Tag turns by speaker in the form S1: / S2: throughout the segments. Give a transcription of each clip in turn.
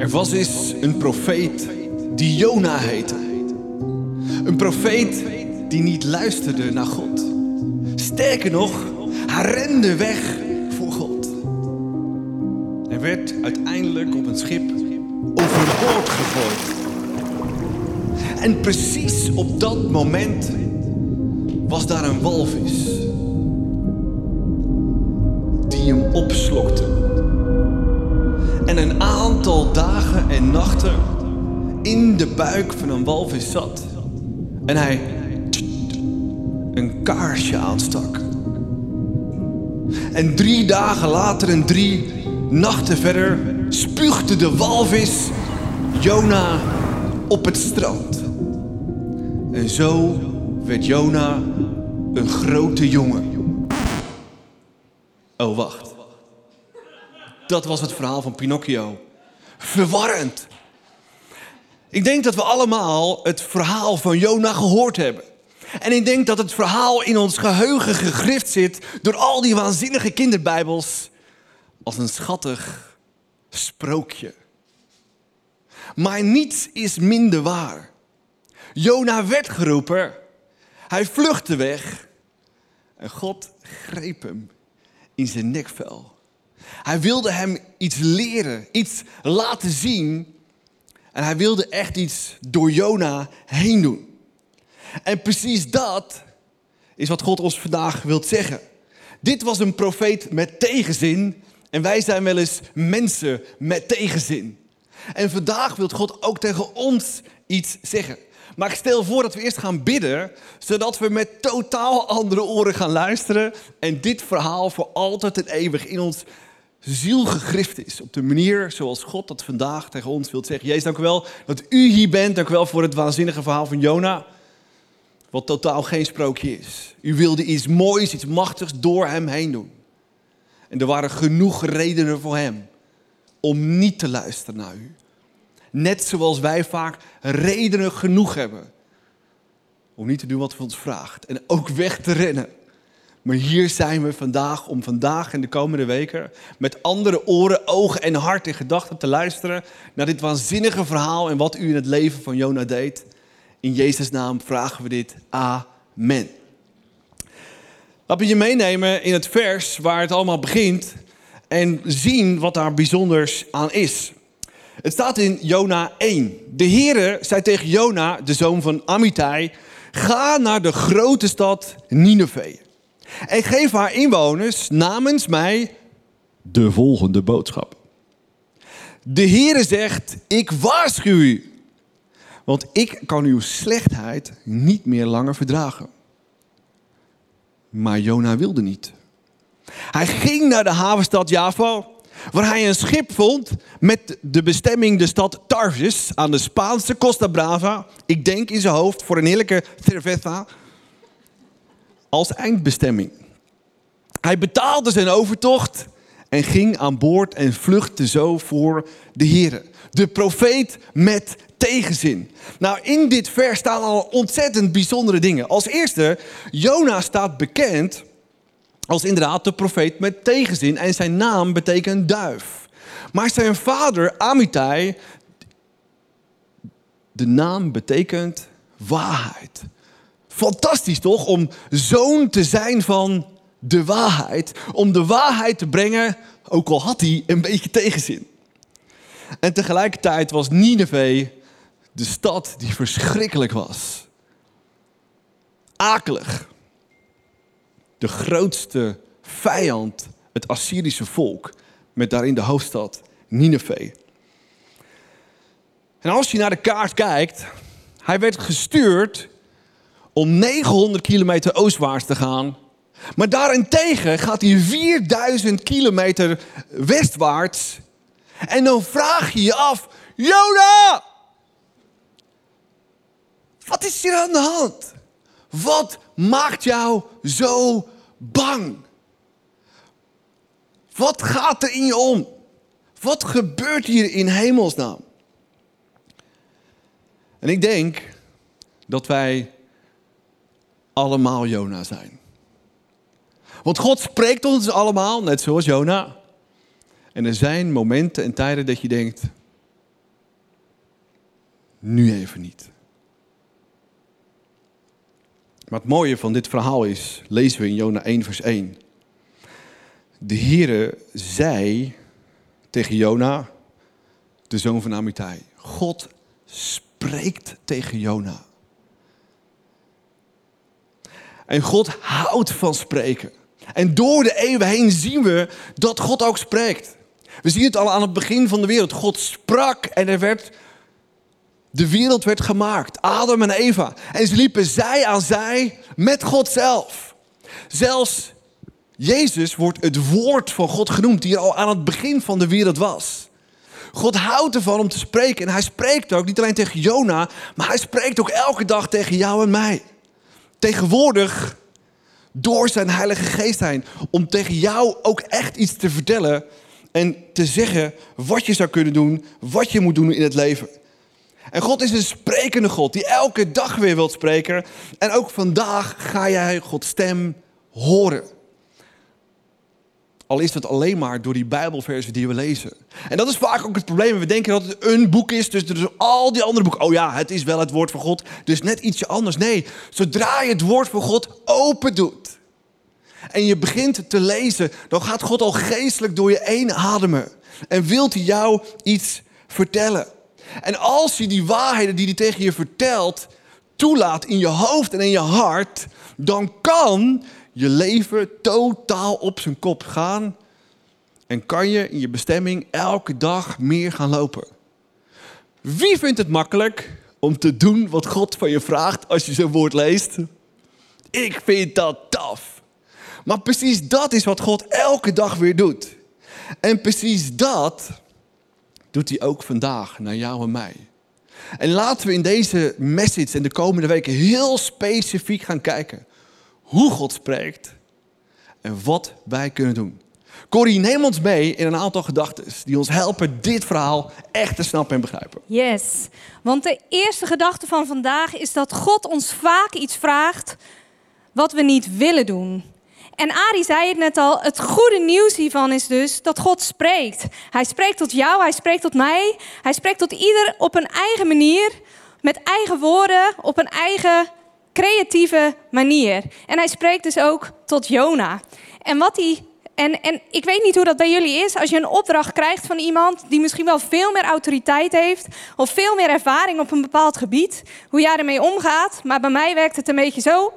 S1: Er was eens een profeet die Jona heette. Een profeet die niet luisterde naar God. Sterker nog, hij rende weg voor God. Hij werd uiteindelijk op een schip overboord gegooid. En precies op dat moment was daar een walvis die hem opslokte. Aantal dagen en nachten in de buik van een walvis zat. En hij een kaarsje aanstak. En drie dagen later en drie nachten verder spuugde de walvis Jona op het strand. En zo werd Jona een grote jongen. Oh, wacht. Dat was het verhaal van Pinocchio. Verwarrend. Ik denk dat we allemaal het verhaal van Jona gehoord hebben. En ik denk dat het verhaal in ons geheugen gegrift zit door al die waanzinnige kinderbijbels als een schattig sprookje. Maar niets is minder waar. Jona werd geroepen, hij vluchtte weg en God greep hem in zijn nekvel. Hij wilde hem iets leren, iets laten zien. En hij wilde echt iets door Jona heen doen. En precies dat is wat God ons vandaag wil zeggen. Dit was een profeet met tegenzin. En wij zijn wel eens mensen met tegenzin. En vandaag wil God ook tegen ons iets zeggen. Maar ik stel voor dat we eerst gaan bidden, zodat we met totaal andere oren gaan luisteren en dit verhaal voor altijd en eeuwig in ons ziel gegrift is. Op de manier zoals God dat vandaag tegen ons wilt zeggen. Jezus, dank u wel dat u hier bent. Dank u wel voor het waanzinnige verhaal van Jona. Wat totaal geen sprookje is. U wilde iets moois, iets machtigs door hem heen doen. En er waren genoeg redenen voor hem om niet te luisteren naar u. Net zoals wij vaak redenen genoeg hebben om niet te doen wat u ons vraagt. En ook weg te rennen. Maar hier zijn we vandaag om vandaag en de komende weken met andere oren, ogen en hart en gedachten te luisteren naar dit waanzinnige verhaal en wat u in het leven van Jona deed. In Jezus' naam vragen we dit. Amen. Laten we je meenemen in het vers waar het allemaal begint en zien wat daar bijzonders aan is. Het staat in Jona 1. De Heere zei tegen Jona, de zoon van Amittai, ga naar de grote stad Nineveh en geef haar inwoners namens mij de volgende boodschap. De Heere zegt, ik waarschuw u, want ik kan uw slechtheid niet meer langer verdragen. Maar Jona wilde niet. Hij ging naar de havenstad Java, waar hij een schip vond met de bestemming de stad Tarsus aan de Spaanse Costa Brava. Ik denk in zijn hoofd voor een heerlijke cerveza als eindbestemming. Hij betaalde zijn overtocht en ging aan boord en vluchtte zo voor de Heer. De profeet met tegenzin. Nou, in dit vers staan al ontzettend bijzondere dingen. Als eerste, Jona staat bekend als inderdaad de profeet met tegenzin en zijn naam betekent duif. Maar zijn vader Amitai, de naam betekent waarheid. Fantastisch toch om zoon te zijn van de waarheid. Om de waarheid te brengen, ook al had hij een beetje tegenzin. En tegelijkertijd was Nineveh de stad die verschrikkelijk was. Akelig. De grootste vijand, het Assyrische volk, met daarin de hoofdstad Nineveh. En als je naar de kaart kijkt, hij werd gestuurd om 900 kilometer oostwaarts te gaan. Maar daarentegen gaat hij 4000 kilometer westwaarts. En dan vraag je je af, Jona! Wat is hier aan de hand? Wat maakt jou zo bang? Wat gaat er in je om? Wat gebeurt hier in hemelsnaam? En ik denk dat wij allemaal Jona zijn. Want God spreekt ons allemaal, net zoals Jona. En er zijn momenten en tijden dat je denkt, nu even niet. Maar het mooie van dit verhaal is, lezen we in Jona 1 vers 1. De Heere zei tegen Jona, de zoon van Amittai, God spreekt tegen Jona. En God houdt van spreken. En door de eeuwen heen zien we dat God ook spreekt. We zien het al aan het begin van de wereld. God sprak en er werd, de wereld werd gemaakt. Adam en Eva. En ze liepen zij aan zij met God zelf. Zelfs Jezus wordt het woord van God genoemd, die al aan het begin van de wereld was. God houdt ervan om te spreken. En hij spreekt ook niet alleen tegen Jona, maar hij spreekt ook elke dag tegen jou en mij. Tegenwoordig door zijn Heilige Geest heen. Om tegen jou ook echt iets te vertellen. En te zeggen wat je zou kunnen doen, wat je moet doen in het leven. En God is een sprekende God die elke dag weer wilt spreken. En ook vandaag ga jij Gods stem horen. Al is dat alleen maar door die Bijbelversen die we lezen. En dat is vaak ook het probleem. We denken dat het een boek is, dus, dus al die andere boeken. Oh ja, het is wel het woord van God, dus net ietsje anders. Nee, zodra je het woord van God open doet en je begint te lezen, dan gaat God al geestelijk door je heen ademen. En wilt hij jou iets vertellen. En als je die waarheden die hij tegen je vertelt, toelaat in je hoofd en in je hart, dan kan je leven totaal op zijn kop gaan. En kan je in je bestemming elke dag meer gaan lopen. Wie vindt het makkelijk om te doen wat God van je vraagt als je zo'n woord leest? Ik vind dat taf. Maar precies dat is wat God elke dag weer doet. En precies dat doet hij ook vandaag naar jou en mij. En laten we in deze message en de komende weken heel specifiek gaan kijken hoe God spreekt en wat wij kunnen doen. Corrie, neem ons mee in een aantal gedachten die ons helpen dit verhaal echt te snappen en begrijpen.
S2: Yes, want de eerste gedachte van vandaag is dat God ons vaak iets vraagt wat we niet willen doen. En Ari zei het net al, het goede nieuws hiervan is dus dat God spreekt. Hij spreekt tot jou, hij spreekt tot mij, hij spreekt tot ieder op een eigen manier, met eigen woorden, op een eigen creatieve manier. En hij spreekt dus ook tot Jona. En wat hij. En, en ik weet niet hoe dat bij jullie is. Als je een opdracht krijgt van iemand die misschien wel veel meer autoriteit heeft. of veel meer ervaring op een bepaald gebied. hoe jij ermee omgaat. Maar bij mij werkt het een beetje zo.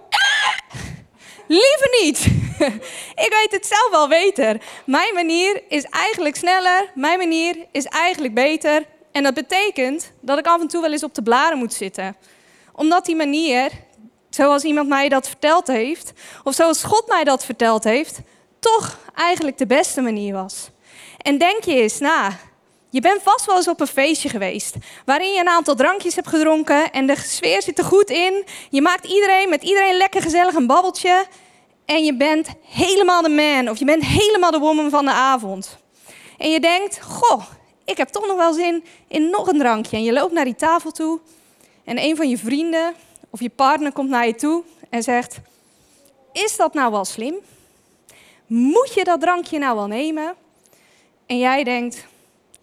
S2: Liever niet. ik weet het zelf wel beter. Mijn manier is eigenlijk sneller. Mijn manier is eigenlijk beter. En dat betekent dat ik af en toe wel eens op de blaren moet zitten. Omdat die manier, zoals iemand mij dat verteld heeft, of zoals God mij dat verteld heeft, toch eigenlijk de beste manier was. En denk je eens na. Je bent vast wel eens op een feestje geweest, waarin je een aantal drankjes hebt gedronken en de sfeer zit er goed in. Je maakt iedereen met iedereen lekker gezellig een babbeltje en je bent helemaal de man of je bent helemaal de woman van de avond. En je denkt, goh, ik heb toch nog wel zin in nog een drankje. En je loopt naar die tafel toe en een van je vrienden of je partner komt naar je toe en zegt: Is dat nou wel slim? Moet je dat drankje nou wel nemen? En jij denkt: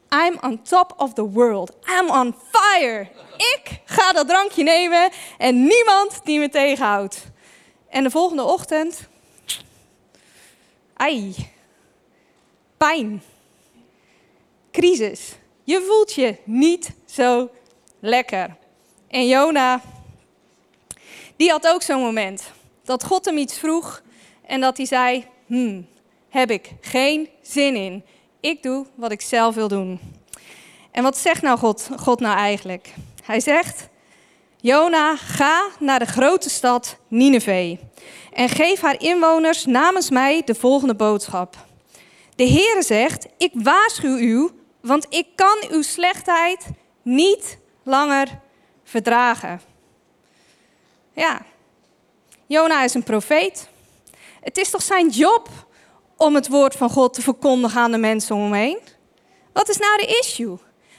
S2: I'm on top of the world. I'm on fire. Ik ga dat drankje nemen en niemand die me tegenhoudt. En de volgende ochtend. Ai. Pijn. Crisis. Je voelt je niet zo lekker. En Jona die had ook zo'n moment. Dat God hem iets vroeg en dat hij zei: hmm, heb ik geen zin in. Ik doe wat ik zelf wil doen. En wat zegt nou God, God nou eigenlijk? Hij zegt: Jona, ga naar de grote stad Nineveh en geef haar inwoners namens mij de volgende boodschap. De Heere zegt: Ik waarschuw u, want ik kan uw slechtheid niet langer verdragen. Ja, Jona is een profeet. Het is toch zijn job om het woord van God te verkondigen aan de mensen om hem heen? Wat is nou de issue?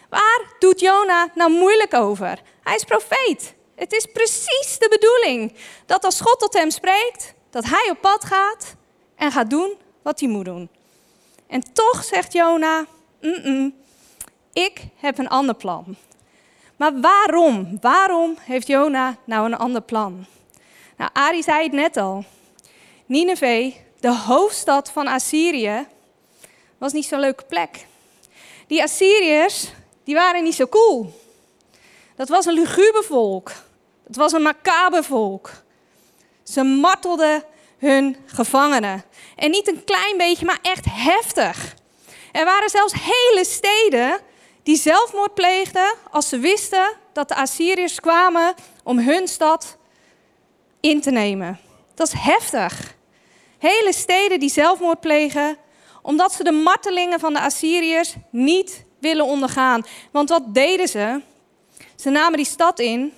S2: Waar doet Jona nou moeilijk over? Hij is profeet. Het is precies de bedoeling dat als God tot hem spreekt, dat hij op pad gaat en gaat doen wat hij moet doen. En toch zegt Jona: ik heb een ander plan. Maar waarom? Waarom heeft Jona nou een ander plan? Nou, Ari zei het net al. Nineveh, de hoofdstad van Assyrië, was niet zo'n leuke plek. Die Assyriërs, die waren niet zo cool. Dat was een luguber volk. Dat was een macaber volk. Ze martelden hun gevangenen. En niet een klein beetje, maar echt heftig. Er waren zelfs hele steden die zelfmoord pleegden als ze wisten dat de Assyriërs kwamen om hun stad in te nemen. Dat is heftig. Hele steden die zelfmoord plegen omdat ze de martelingen van de Assyriërs niet willen ondergaan. Want wat deden ze? Ze namen die stad in,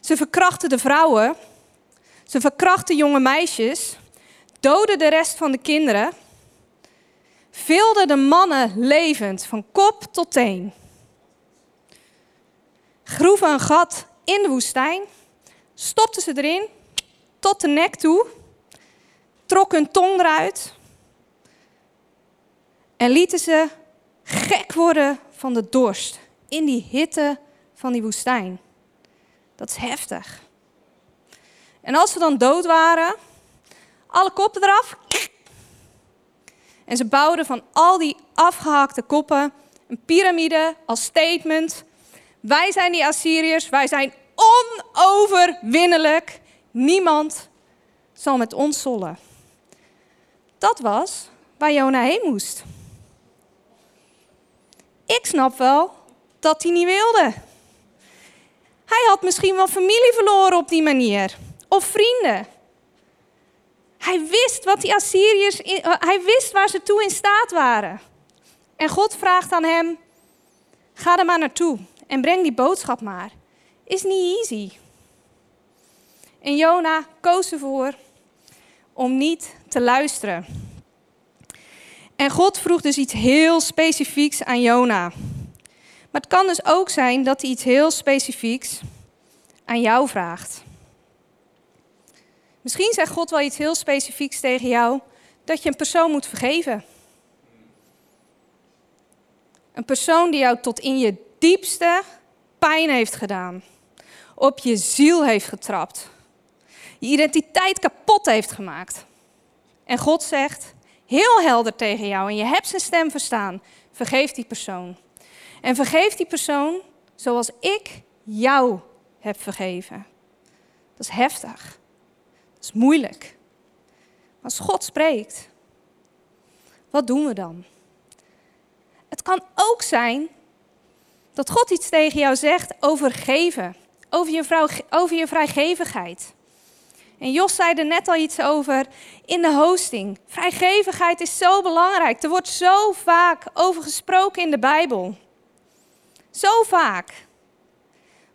S2: ze verkrachten de vrouwen, ze verkrachten jonge meisjes, doden de rest van de kinderen, vilden de mannen levend van kop tot teen, groeven een gat in de woestijn, stopten ze erin tot de nek toe, trokken hun tong eruit en lieten ze gek worden van de dorst in die hitte van die woestijn. Dat is heftig. En als ze dan dood waren, alle koppen eraf. En ze bouwden van al die afgehakte koppen een piramide als statement. Wij zijn die Assyriërs, wij zijn onoverwinnelijk. Niemand zal met ons zollen. Dat was waar Jona heen moest. Ik snap wel dat hij niet wilde. Hij had misschien wel familie verloren op die manier. Of vrienden. Hij wist wat die Assyriërs, eh, hij wist waar ze toe in staat waren. En God vraagt aan hem, ga er maar naartoe en breng die boodschap maar. Is niet easy. En Jona koos ervoor om niet te luisteren. En God vroeg dus iets heel specifieks aan Jona. Maar het kan dus ook zijn dat hij iets heel specifieks aan jou vraagt. Misschien zegt God wel iets heel specifieks tegen jou, dat je een persoon moet vergeven. Een persoon die jou tot in je diepste pijn heeft gedaan, op je ziel heeft getrapt, je identiteit kapot heeft gemaakt. En God zegt heel helder tegen jou, en je hebt zijn stem verstaan, vergeef die persoon. En vergeef die persoon zoals ik jou heb vergeven. Dat is heftig. Is moeilijk. Als God spreekt, wat doen we dan? Het kan ook zijn dat God iets tegen jou zegt over geven, over je, vrouw, over je vrijgevigheid. En Jos zei er net al iets over in de hosting. Vrijgevigheid is zo belangrijk. Er wordt zo vaak over gesproken in de Bijbel. Zo vaak.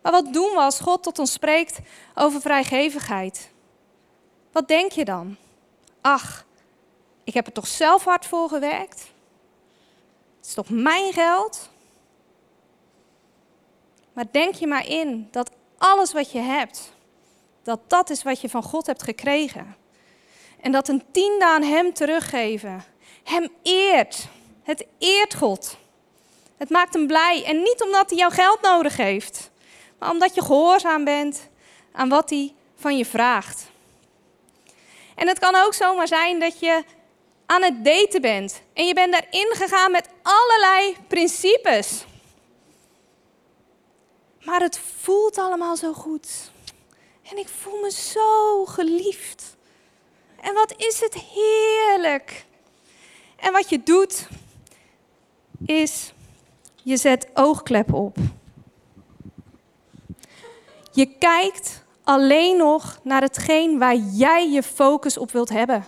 S2: Maar wat doen we als God tot ons spreekt over vrijgevigheid? Wat denk je dan? Ach, ik heb er toch zelf hard voor gewerkt? Het is toch mijn geld? Maar denk je maar in dat alles wat je hebt, dat dat is wat je van God hebt gekregen. En dat een tiende aan Hem teruggeven, Hem eert. Het eert God. Het maakt hem blij. En niet omdat hij jouw geld nodig heeft, maar omdat je gehoorzaam bent aan wat hij van je vraagt. En het kan ook zomaar zijn dat je aan het daten bent en je bent daarin gegaan met allerlei principes. Maar het voelt allemaal zo goed. En ik voel me zo geliefd. En wat is het heerlijk. En wat je doet, is je zet oogklep op. Je kijkt alleen nog naar hetgeen waar jij je focus op wilt hebben.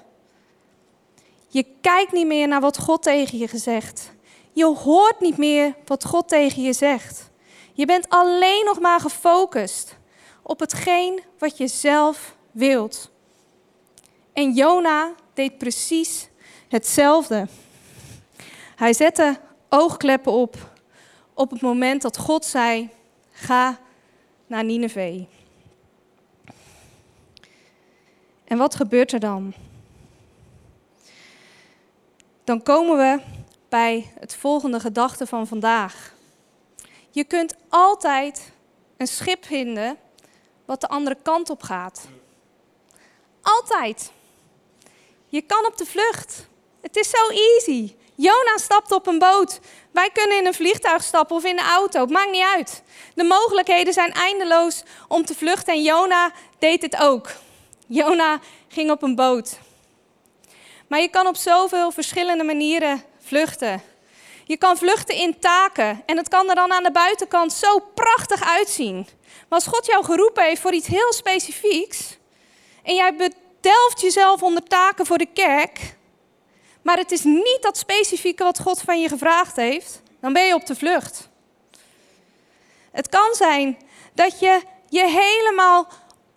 S2: Je kijkt niet meer naar wat God tegen je gezegd. Je hoort niet meer wat God tegen je zegt. Je bent alleen nog maar gefocust op hetgeen wat je zelf wilt. En Jona deed precies hetzelfde. Hij zette oogkleppen op op het moment dat God zei: ga naar Nineveh. En wat gebeurt er dan? Dan komen we bij het volgende gedachte van vandaag. Je kunt altijd een schip vinden wat de andere kant op gaat. Altijd. Je kan op de vlucht. Het is zo easy. Jona stapt op een boot. Wij kunnen in een vliegtuig stappen of in de auto. Het maakt niet uit. De mogelijkheden zijn eindeloos om te vluchten en Jona deed het ook. Jona ging op een boot. Maar je kan op zoveel verschillende manieren vluchten. Je kan vluchten in taken en het kan er dan aan de buitenkant zo prachtig uitzien. Maar als God jou geroepen heeft voor iets heel specifieks en jij bedelft jezelf onder taken voor de kerk, maar het is niet dat specifieke wat God van je gevraagd heeft, dan ben je op de vlucht. Het kan zijn dat je je helemaal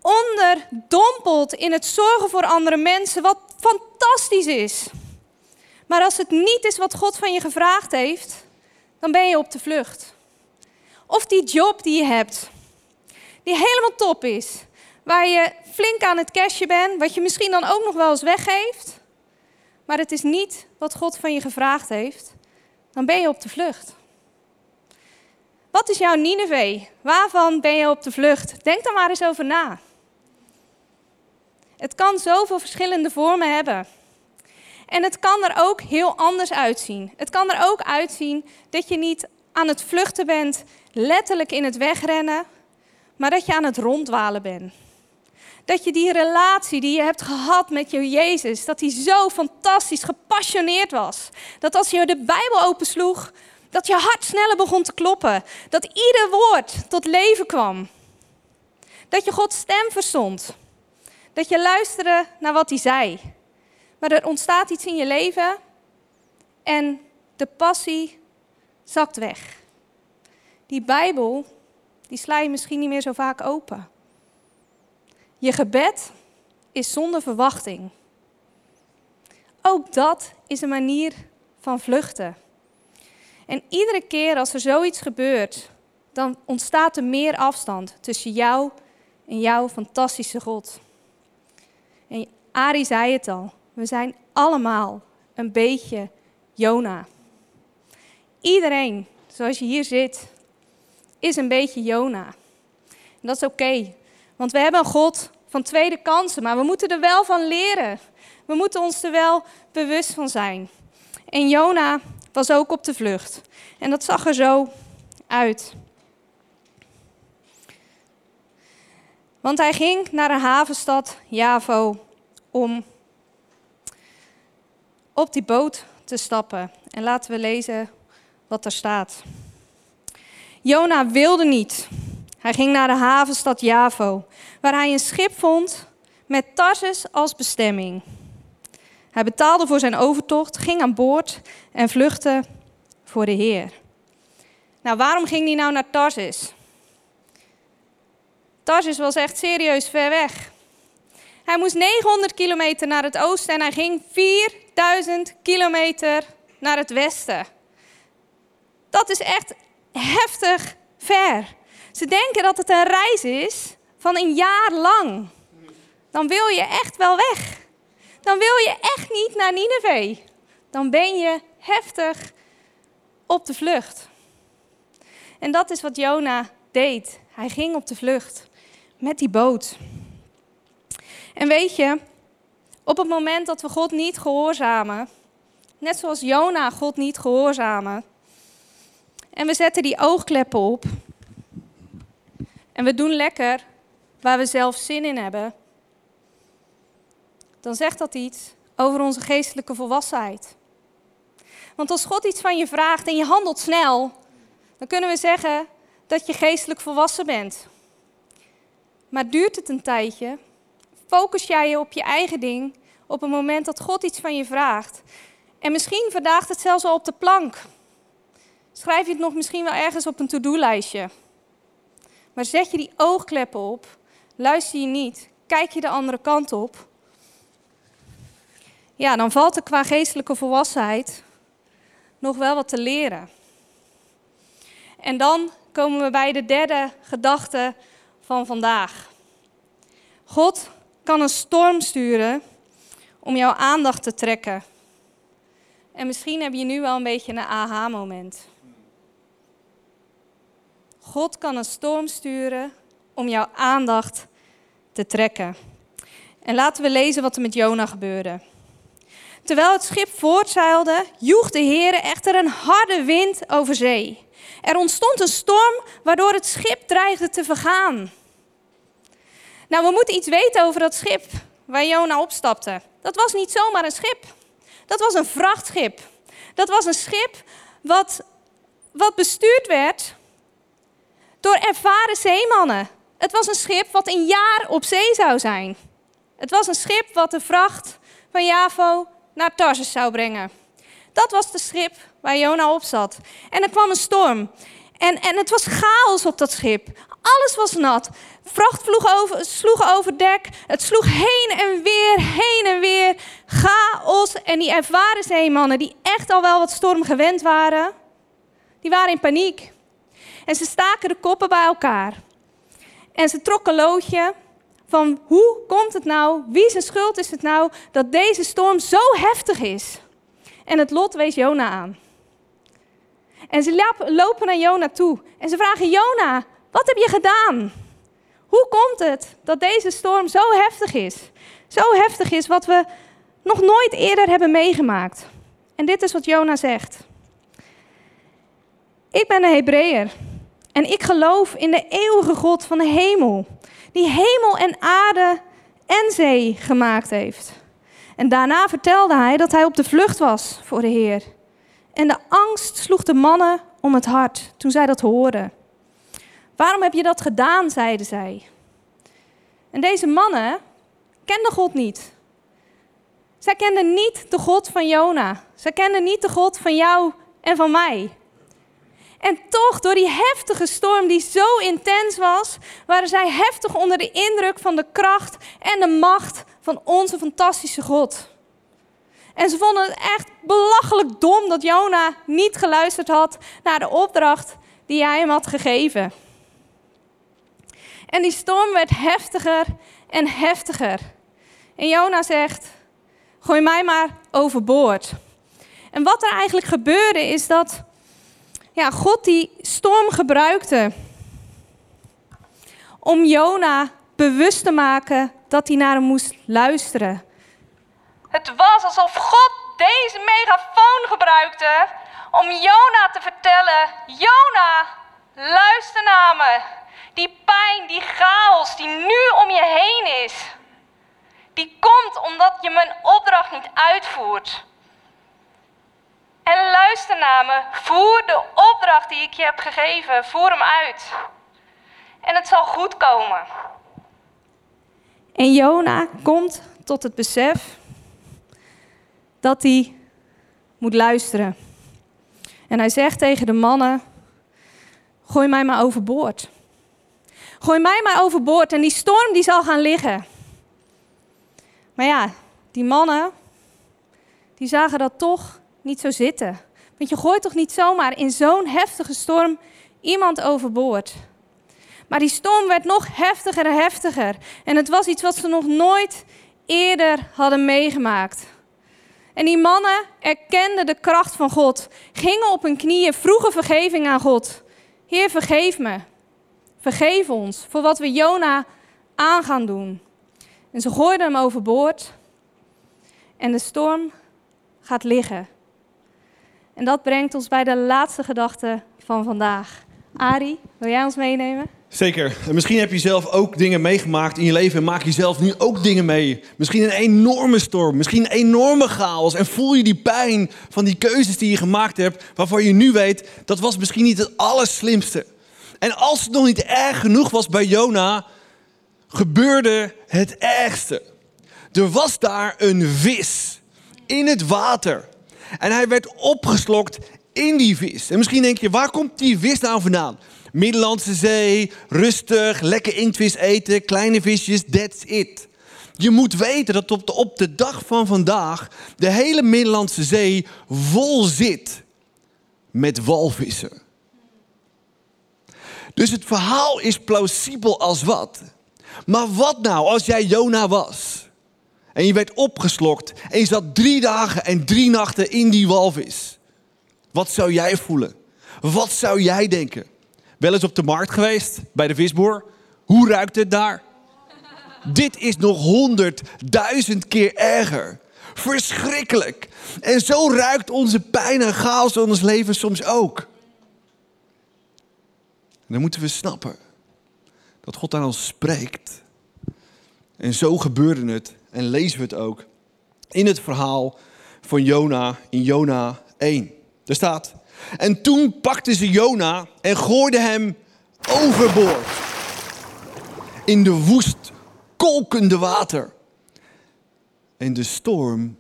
S2: onderdompelt in het zorgen voor andere mensen, wat fantastisch is. Maar als het niet is wat God van je gevraagd heeft, dan ben je op de vlucht. Of die job die je hebt, die helemaal top is, waar je flink aan het cashen bent, wat je misschien dan ook nog wel eens weggeeft, maar het is niet wat God van je gevraagd heeft, dan ben je op de vlucht. Wat is jouw Nineveh? Waarvan ben je op de vlucht? Denk daar maar eens over na. Het kan zoveel verschillende vormen hebben. En het kan er ook heel anders uitzien. Het kan er ook uitzien dat je niet aan het vluchten bent, letterlijk in het wegrennen, maar dat je aan het rondwalen bent. Dat je die relatie die je hebt gehad met je Jezus, dat die zo fantastisch gepassioneerd was. Dat als je de Bijbel opensloeg, dat je hart sneller begon te kloppen. Dat ieder woord tot leven kwam. Dat je Gods stem verstond. Dat je luisterde naar wat hij zei. Maar er ontstaat iets in je leven en de passie zakt weg. Die Bijbel, die sla je misschien niet meer zo vaak open. Je gebed is zonder verwachting. Ook dat is een manier van vluchten. En iedere keer als er zoiets gebeurt, dan ontstaat er meer afstand tussen jou en jouw fantastische God. En Ari zei het al, we zijn allemaal een beetje Jona. Iedereen, zoals je hier zit, is een beetje Jona. Dat is oké, want we hebben een God van tweede kansen, maar we moeten er wel van leren. We moeten ons er wel bewust van zijn. En Jona was ook op de vlucht. En dat zag er zo uit. Want hij ging naar de havenstad Javo om op die boot te stappen. En laten we lezen wat er staat. Jona wilde niet. Hij ging naar de havenstad Javo, waar hij een schip vond met Tarsus als bestemming. Hij betaalde voor zijn overtocht, ging aan boord en vluchtte voor de Heer. Nou, waarom ging hij nou naar Tarsus? Tarsus was echt serieus ver weg. Hij moest 900 kilometer naar het oosten en hij ging 4000 kilometer naar het westen. Dat is echt heftig ver. Ze denken dat het een reis is van een jaar lang. Dan wil je echt wel weg. Dan wil je echt niet naar Nineveh. Dan ben je heftig op de vlucht. En dat is wat Jona deed. Hij ging op de vlucht met die boot. En weet je, op het moment dat we God niet gehoorzamen, net zoals Jona God niet gehoorzamen, en we zetten die oogkleppen op, en we doen lekker waar we zelf zin in hebben, dan zegt dat iets over onze geestelijke volwassenheid. Want als God iets van je vraagt en je handelt snel, dan kunnen we zeggen dat je geestelijk volwassen bent. Maar duurt het een tijdje, focus jij je op je eigen ding op het moment dat God iets van je vraagt. En misschien vandaag het zelfs al op de plank. Schrijf je het nog misschien wel ergens op een to-do-lijstje. Maar zet je die oogkleppen op, luister je niet, kijk je de andere kant op. Ja, dan valt er qua geestelijke volwassenheid nog wel wat te leren. En dan komen we bij de derde gedachte van vandaag. God kan een storm sturen om jouw aandacht te trekken. En misschien heb je nu wel een beetje een aha-moment. God kan een storm sturen om jouw aandacht te trekken. En laten we lezen wat er met Jona gebeurde. Terwijl het schip voortzeilde, joeg de Heer echter een harde wind over zee. Er ontstond een storm waardoor het schip dreigde te vergaan. Nou, we moeten iets weten over dat schip waar Jona opstapte. Dat was niet zomaar een schip. Dat was een vrachtschip. Dat was een schip wat, wat bestuurd werd door ervaren zeemannen. Het was een schip wat een jaar op zee zou zijn. Het was een schip wat de vracht van Javo naar Tarsus zou brengen. Dat was de schip waar Jona op zat. En er kwam een storm. En, en het was chaos op dat schip. Alles was nat. Vracht vloog over, sloeg over dek. Het sloeg heen en weer, heen en weer. Chaos. En die ervaren zeemannen, die echt al wel wat storm gewend waren, die waren in paniek. En ze staken de koppen bij elkaar. En ze trokken loodje van hoe komt het nou, wie zijn schuld is het nou dat deze storm zo heftig is. En het lot wees Jona aan. En ze lopen naar Jona toe en ze vragen Jona, wat heb je gedaan? Hoe komt het dat deze storm zo heftig is? Zo heftig is wat we nog nooit eerder hebben meegemaakt. En dit is wat Jona zegt. Ik ben een Hebreeër en ik geloof in de eeuwige God van de hemel, die hemel en aarde en zee gemaakt heeft. En daarna vertelde hij dat hij op de vlucht was voor de Heer. En de angst sloeg de mannen om het hart toen zij dat hoorden. Waarom heb je dat gedaan? zeiden zij. En deze mannen kenden God niet. Zij kenden niet de God van Jona. Zij kenden niet de God van jou en van mij. En toch, door die heftige storm die zo intens was, waren zij heftig onder de indruk van de kracht en de macht van onze fantastische God. En ze vonden het echt belachelijk dom dat Jona niet geluisterd had naar de opdracht die hij hem had gegeven. En die storm werd heftiger en heftiger. En Jona zegt: Gooi mij maar overboord. En wat er eigenlijk gebeurde is dat ja, God die storm gebruikte om Jona bewust te maken dat hij naar hem moest luisteren. Het was alsof God deze megafoon gebruikte om Jona te vertellen: Jona, luister naar me. Die pijn, die chaos die nu om je heen is, die komt omdat je mijn opdracht niet uitvoert. En luister naar me, voer de opdracht die ik je heb gegeven, voer hem uit. En het zal goed komen. En Jona komt tot het besef dat hij moet luisteren. En hij zegt tegen de mannen: Gooi mij maar overboord. Gooi mij maar overboord en die storm die zal gaan liggen. Maar ja, die mannen, die zagen dat toch niet zo zitten. Want je gooit toch niet zomaar in zo'n heftige storm iemand overboord. Maar die storm werd nog heftiger en heftiger. En het was iets wat ze nog nooit eerder hadden meegemaakt. En die mannen erkenden de kracht van God, gingen op hun knieën, vroegen vergeving aan God. Heer, vergeef me. Vergeef ons voor wat we Jona aan gaan doen. En ze gooiden hem overboord. En de storm gaat liggen. En dat brengt ons bij de laatste gedachte van vandaag. Ari, wil jij ons meenemen?
S1: Zeker. En misschien heb je zelf ook dingen meegemaakt in je leven en maak je zelf nu ook dingen mee. Misschien een enorme storm, misschien een enorme chaos. En voel je die pijn van die keuzes die je gemaakt hebt, waarvan je nu weet dat was misschien niet het allerslimste. En als het nog niet erg genoeg was bij Jona, gebeurde het ergste. Er was daar een vis in het water. En hij werd opgeslokt in die vis. En misschien denk je, waar komt die vis nou vandaan? Middellandse Zee, rustig, lekker inktvis eten, kleine visjes, that's it. Je moet weten dat op de, op de dag van vandaag de hele Middellandse Zee vol zit met walvissen. Dus het verhaal is plausibel als wat. Maar wat nou als jij Jona was? En je werd opgeslokt en je zat drie dagen en drie nachten in die walvis. Wat zou jij voelen? Wat zou jij denken? Wel eens op de markt geweest, bij de visboer. Hoe ruikt het daar? Dit is nog honderdduizend keer erger. Verschrikkelijk. En zo ruikt onze pijn en chaos in ons leven soms ook. En dan moeten we snappen dat God aan ons spreekt. En zo gebeurde het en lezen we het ook in het verhaal van Jona in Jona 1. Er staat: En toen pakten ze Jona en gooiden hem overboord in de woest kolkende water. En de storm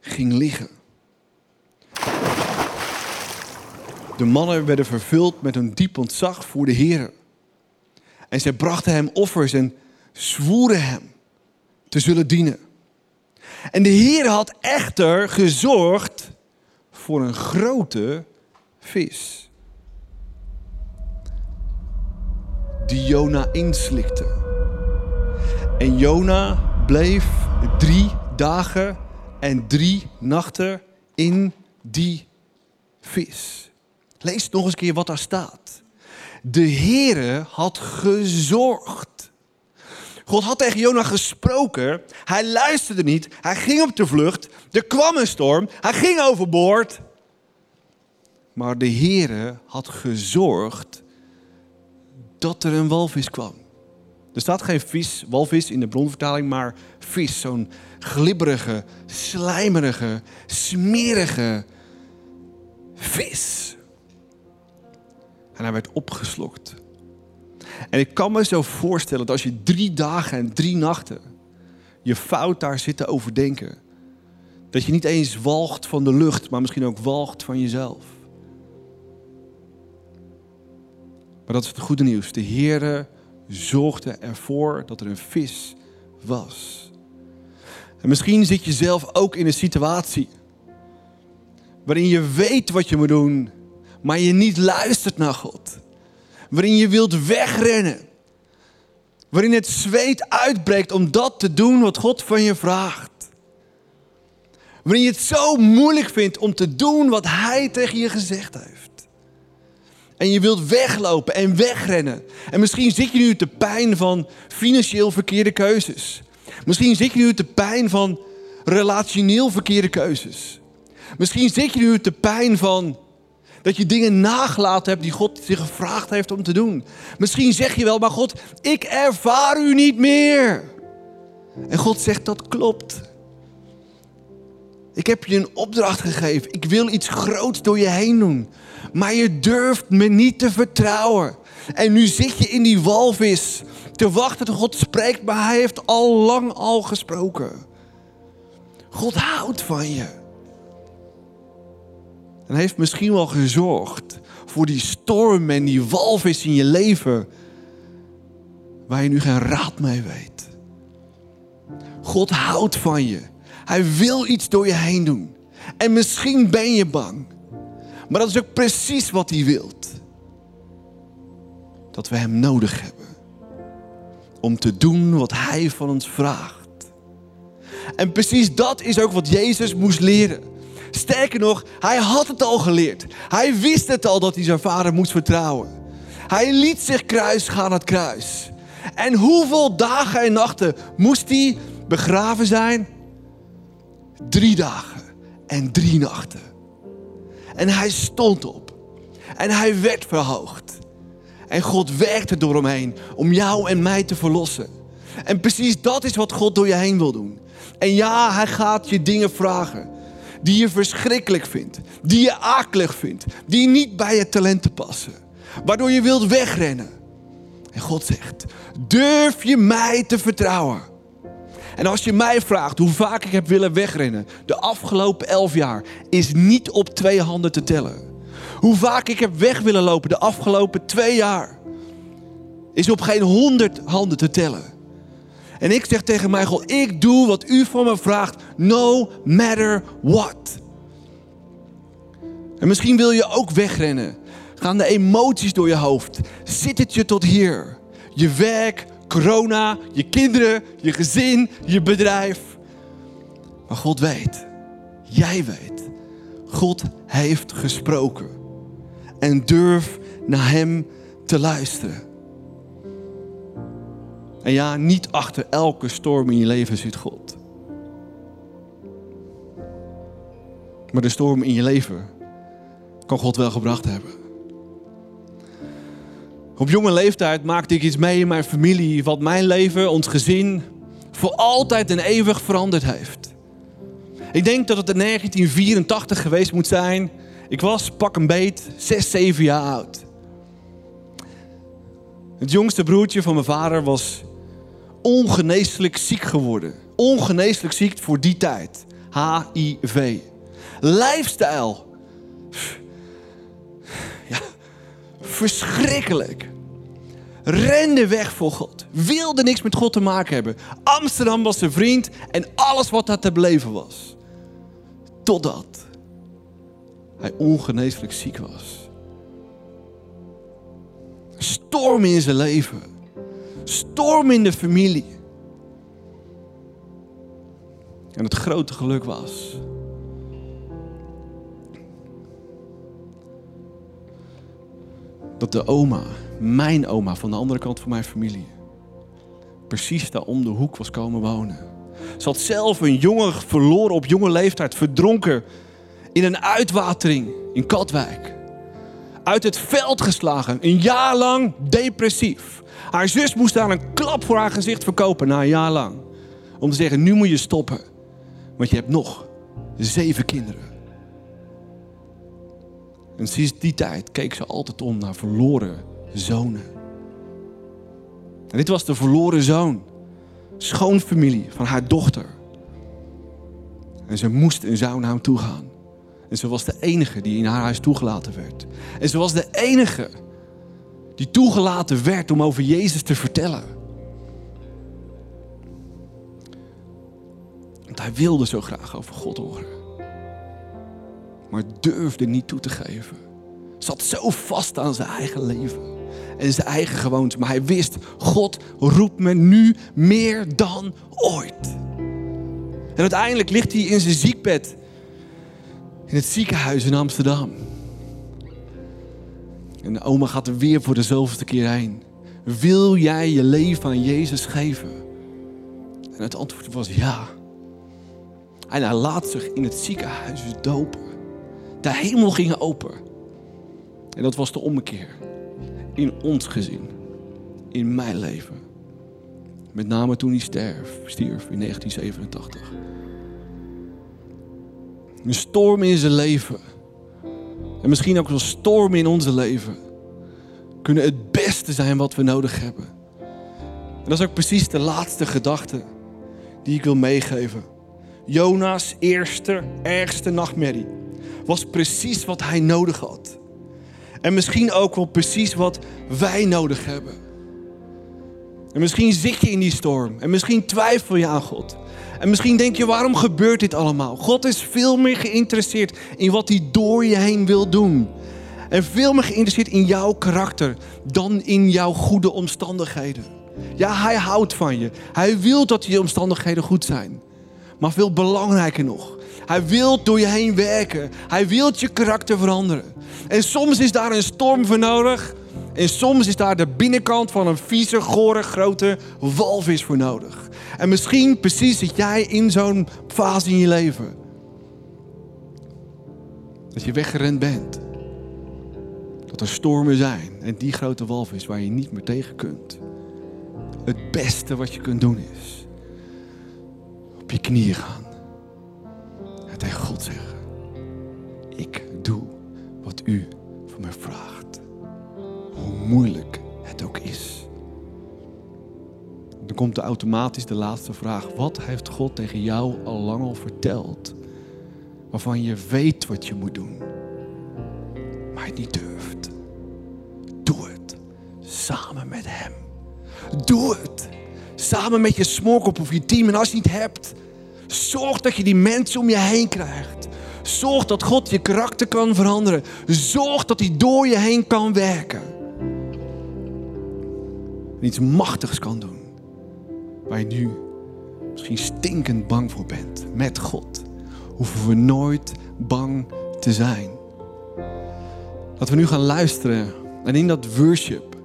S1: ging liggen. De mannen werden vervuld met een diep ontzag voor de Heer. En zij brachten hem offers en zwoeren hem te zullen dienen. En de Heer had echter gezorgd voor een grote vis. Die Jona inslikte. En Jona bleef drie dagen en drie nachten in die vis. Lees nog eens een keer wat daar staat. De Heere had gezorgd. God had tegen Jona gesproken. Hij luisterde niet. Hij ging op de vlucht. Er kwam een storm. Hij ging overboord. Maar de Heere had gezorgd dat er een walvis kwam. Er staat geen vis, walvis in de bronvertaling, maar vis. Zo'n glibberige, slijmerige, smerige vis. En hij werd opgeslokt. En ik kan me zo voorstellen dat als je drie dagen en drie nachten je fout daar zit te overdenken, dat je niet eens walgt van de lucht, maar misschien ook walgt van jezelf. Maar dat is het goede nieuws. De Heere zorgde ervoor dat er een vis was. En misschien zit je zelf ook in een situatie waarin je weet wat je moet doen, maar je niet luistert naar God. Waarin je wilt wegrennen. Waarin het zweet uitbreekt om dat te doen wat God van je vraagt. Waarin je het zo moeilijk vindt om te doen wat Hij tegen je gezegd heeft. En je wilt weglopen en wegrennen. En misschien zit je nu te pijn van financieel verkeerde keuzes. Misschien zit je nu te pijn van relationeel verkeerde keuzes. Misschien zit je nu te pijn van dat je dingen nagelaten hebt die God zich gevraagd heeft om te doen. Misschien zeg je wel, maar God, ik ervaar u niet meer. En God zegt, dat klopt. Ik heb je een opdracht gegeven. Ik wil iets groots door je heen doen. Maar je durft me niet te vertrouwen. En nu zit je in die walvis te wachten tot God spreekt, maar hij heeft al lang al gesproken. God houdt van je. En heeft misschien wel gezorgd voor die storm en die walvis in je leven, waar je nu geen raad mee weet. God houdt van je. Hij wil iets door je heen doen. En misschien ben je bang. Maar dat is ook precies wat hij wilt. Dat we hem nodig hebben. Om te doen wat hij van ons vraagt. En precies dat is ook wat Jezus moest leren. Sterker nog, hij had het al geleerd. Hij wist het al dat hij zijn vader moest vertrouwen. Hij liet zich kruis gaan aan het kruis. En hoeveel dagen en nachten moest hij begraven zijn? Drie dagen en drie nachten. En hij stond op. En hij werd verhoogd. En God werkte door hem heen om jou en mij te verlossen. En precies dat is wat God door je heen wil doen. En ja, hij gaat je dingen vragen die je verschrikkelijk vindt, die je akelig vindt, die niet bij je talenten passen, waardoor je wilt wegrennen. En God zegt: Durf je mij te vertrouwen? En als je mij vraagt hoe vaak ik heb willen wegrennen de afgelopen elf jaar, is niet op twee handen te tellen. Hoe vaak ik heb weg willen lopen de afgelopen twee jaar, is op geen honderd handen te tellen. En ik zeg tegen God, ik doe wat u van me vraagt, no matter what. En misschien wil je ook wegrennen. Gaan de emoties door je hoofd? Zit het je tot hier? Je werk, corona, je kinderen, je gezin, je bedrijf. Maar God weet, jij weet, God heeft gesproken. en durf naar Hem te luisteren. En ja, niet achter elke storm in je leven zit God. Maar de storm in je leven kan God wel gebracht hebben. Op jonge leeftijd maakte ik iets mee in mijn familie wat mijn leven, ons gezin, voor altijd en eeuwig veranderd heeft. Ik denk dat het in 1984 geweest moet zijn. Ik was pak een beet 6, 7 jaar oud. Het jongste broertje van mijn vader was ongeneeslijk ziek geworden. Ongeneeslijk ziek voor die tijd. HIV. Lijfstijl. Ja, verschrikkelijk. Rende weg voor God. Wilde niks met God te maken hebben. Amsterdam was zijn vriend en alles wat daar te beleven was. Totdat hij ongeneeslijk ziek was. Storm in zijn leven. Storm in de familie. En het grote geluk was dat de oma, mijn oma van de andere kant van mijn familie, precies daar om de hoek was komen wonen. Ze had zelf een jongen verloren op jonge leeftijd, verdronken in een uitwatering in Katwijk. Uit het veld geslagen, een jaar lang depressief. Haar zus moest daar een klap voor haar gezicht verkopen na een jaar lang. Om te zeggen, nu moet je stoppen. Want je hebt nog zeven kinderen. En sinds die tijd keek ze altijd om naar verloren zonen. En dit was de verloren zoon. Schoonfamilie van haar dochter. En ze moest en zou naar hem toe gaan. En ze was de enige die in haar huis toegelaten werd. En ze was de enige die toegelaten werd om over Jezus te vertellen. Want hij wilde zo graag over God horen. Maar durfde niet toe te geven. Zat zo vast aan zijn eigen leven en zijn eigen gewoontes. Maar hij wist, God roept me nu meer dan ooit. En uiteindelijk ligt hij in zijn ziekbed in het ziekenhuis in Amsterdam. En oma gaat er weer voor de zoveelste keer heen. Wil jij je leven aan Jezus geven? En het antwoord was ja. En hij laat zich in het ziekenhuis dopen. De hemel ging open. En dat was de ommekeer. In ons gezin. In mijn leven. Met name toen hij sterf, stierf in 1987. Een storm in zijn leven. En misschien ook een storm in onze leven. Kunnen het beste zijn wat we nodig hebben. En dat is ook precies de laatste gedachte die ik wil meegeven. Jona's eerste, ergste nachtmerrie was precies wat hij nodig had. En misschien ook wel precies wat wij nodig hebben. En misschien zit je in die storm. En misschien twijfel je aan God. En misschien denk je, waarom gebeurt dit allemaal? God is veel meer geïnteresseerd in wat hij door je heen wil doen. En veel meer geïnteresseerd in jouw karakter dan in jouw goede omstandigheden. Ja, hij houdt van je. Hij wil dat je omstandigheden goed zijn. Maar veel belangrijker nog, hij wil door je heen werken. Hij wil je karakter veranderen. En soms is daar een storm voor nodig. En soms is daar de binnenkant van een vieze, gore, grote walvis voor nodig. En misschien precies zit jij in zo'n fase in je leven. Dat je weggerend bent. Dat er stormen zijn. En die grote walvis waar je niet meer tegen kunt. Het beste wat je kunt doen is op je knieën gaan. En tegen God zeggen. Ik doe wat u van mij vraagt. Hoe moeilijk het ook is. Dan komt er automatisch de laatste vraag. Wat heeft God tegen jou al lang al verteld? Waarvan je weet wat je moet doen. Maar het niet durft. Doe het. Samen met hem. Doe het. Samen met je smoorkop of je team. En als je het niet hebt, zorg dat je die mensen om je heen krijgt. Zorg dat God je karakter kan veranderen. Zorg dat hij door je heen kan werken. En iets machtigs kan doen. Waar je nu misschien stinkend bang voor bent. Met God hoeven we nooit bang te zijn. Dat we nu gaan luisteren en in dat worship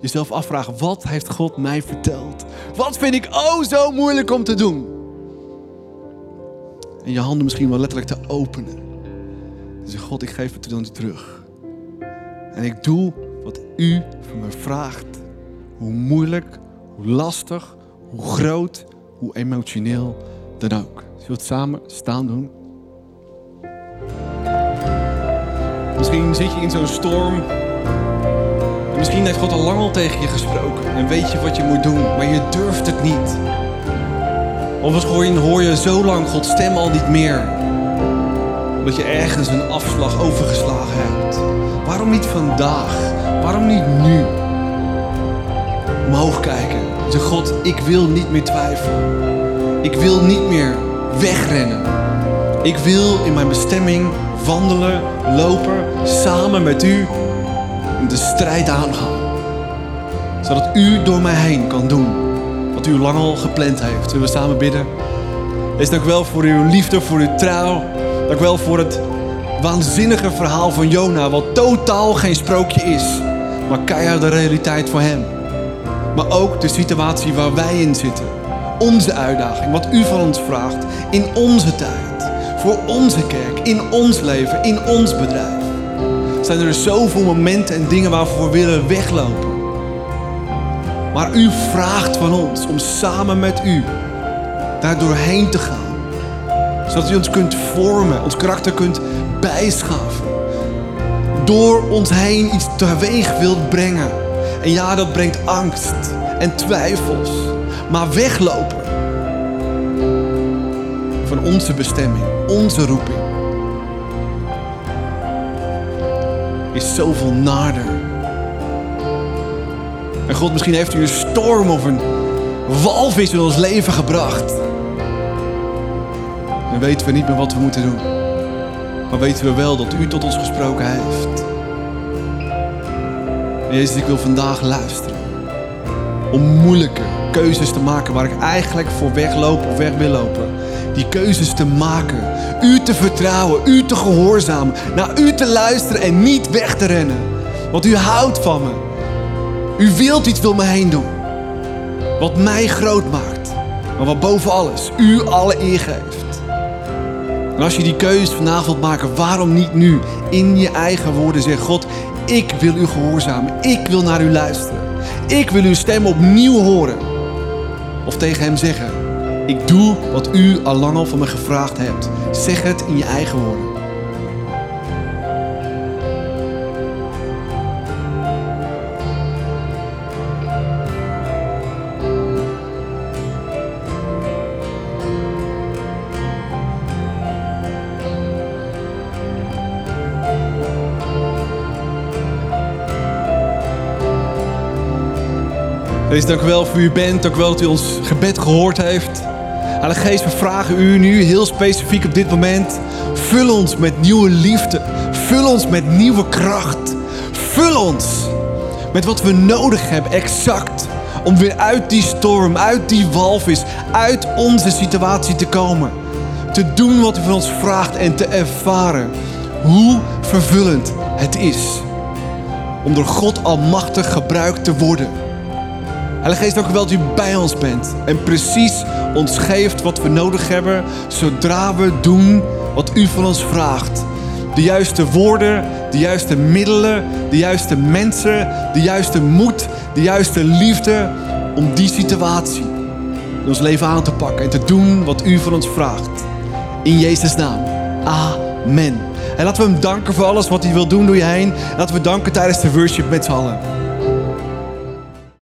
S1: jezelf afvragen: wat heeft God mij verteld? Wat vind ik oh zo moeilijk om te doen? En je handen misschien wel letterlijk te openen. En zeg: God, ik geef het dan terug. En ik doe wat u van me vraagt. Hoe moeilijk, hoe lastig, hoe groot, hoe emotioneel dan ook. Zullen we het samen staan doen? Misschien zit je in zo'n storm. En misschien heeft God al lang al tegen je gesproken. En weet je wat je moet doen, maar je durft het niet. Of misschien hoor je zo lang Gods stem al niet meer. Omdat je ergens een afslag overgeslagen hebt. Waarom niet vandaag? Waarom niet nu? Omhoog kijken. Zeg God, ik wil niet meer twijfelen. Ik wil niet meer wegrennen. Ik wil in mijn bestemming wandelen, lopen, samen met u de strijd aangaan. Zodat u door mij heen kan doen wat u lang al gepland heeft. Zullen we samen bidden? Wees dank wel voor uw liefde, voor uw trouw. Dank wel voor het waanzinnige verhaal van Jona, wat totaal geen sprookje is, maar keihard de realiteit voor hem. Maar ook de situatie waar wij in zitten. Onze uitdaging, wat u van ons vraagt in onze tijd. Voor onze kerk, in ons leven, in ons bedrijf. Zijn er zoveel momenten en dingen waarvoor we willen weglopen. Maar u vraagt van ons om samen met u daar doorheen te gaan. Zodat u ons kunt vormen, ons karakter kunt bijschaven. Door ons heen iets teweeg wilt brengen. En ja, dat brengt angst en twijfels. Maar weglopen van onze bestemming, onze roeping, is zoveel nader. En God, misschien heeft u een storm of een walvis in ons leven gebracht. Dan weten we niet meer wat we moeten doen. Maar weten we wel dat u tot ons gesproken heeft. Jezus, ik wil vandaag luisteren. Om moeilijke keuzes te maken waar ik eigenlijk voor wegloop of weg wil lopen. Die keuzes te maken. U te vertrouwen, u te gehoorzamen. Naar u te luisteren en niet weg te rennen. Want u houdt van me. U wilt iets door me heen doen. Wat mij groot maakt. Maar wat boven alles u alle eer geeft. En als je die keuze vandaag wilt maken, waarom niet nu in je eigen woorden zeggen: God, ik wil u gehoorzamen. Ik wil naar u luisteren. Ik wil uw stem opnieuw horen. Of tegen hem zeggen: Ik doe wat u al lang al van me gevraagd hebt. Zeg het in je eigen woorden. Wees dank wel voor u bent. Dank wel dat u ons gebed gehoord heeft. Heilige Geest, we vragen u nu heel specifiek op dit moment. Vul ons met nieuwe liefde. Vul ons met nieuwe kracht. Vul ons met wat we nodig hebben, exact. Om weer uit die storm, uit die walvis, uit onze situatie te komen. Te doen wat u van ons vraagt en te ervaren hoe vervullend het is. Om door God almachtig gebruikt te worden. Heilige Geest, dank u wel dat u bij ons bent. En precies ons geeft wat we nodig hebben. Zodra we doen wat u van ons vraagt. De juiste woorden, de juiste middelen, de juiste mensen, de juiste moed, de juiste liefde. Om die situatie in ons leven aan te pakken en te doen wat u van ons vraagt. In Jezus' naam. Amen. En laten we hem danken voor alles wat hij wil doen door je heen. En laten we danken tijdens de worship met z'n allen.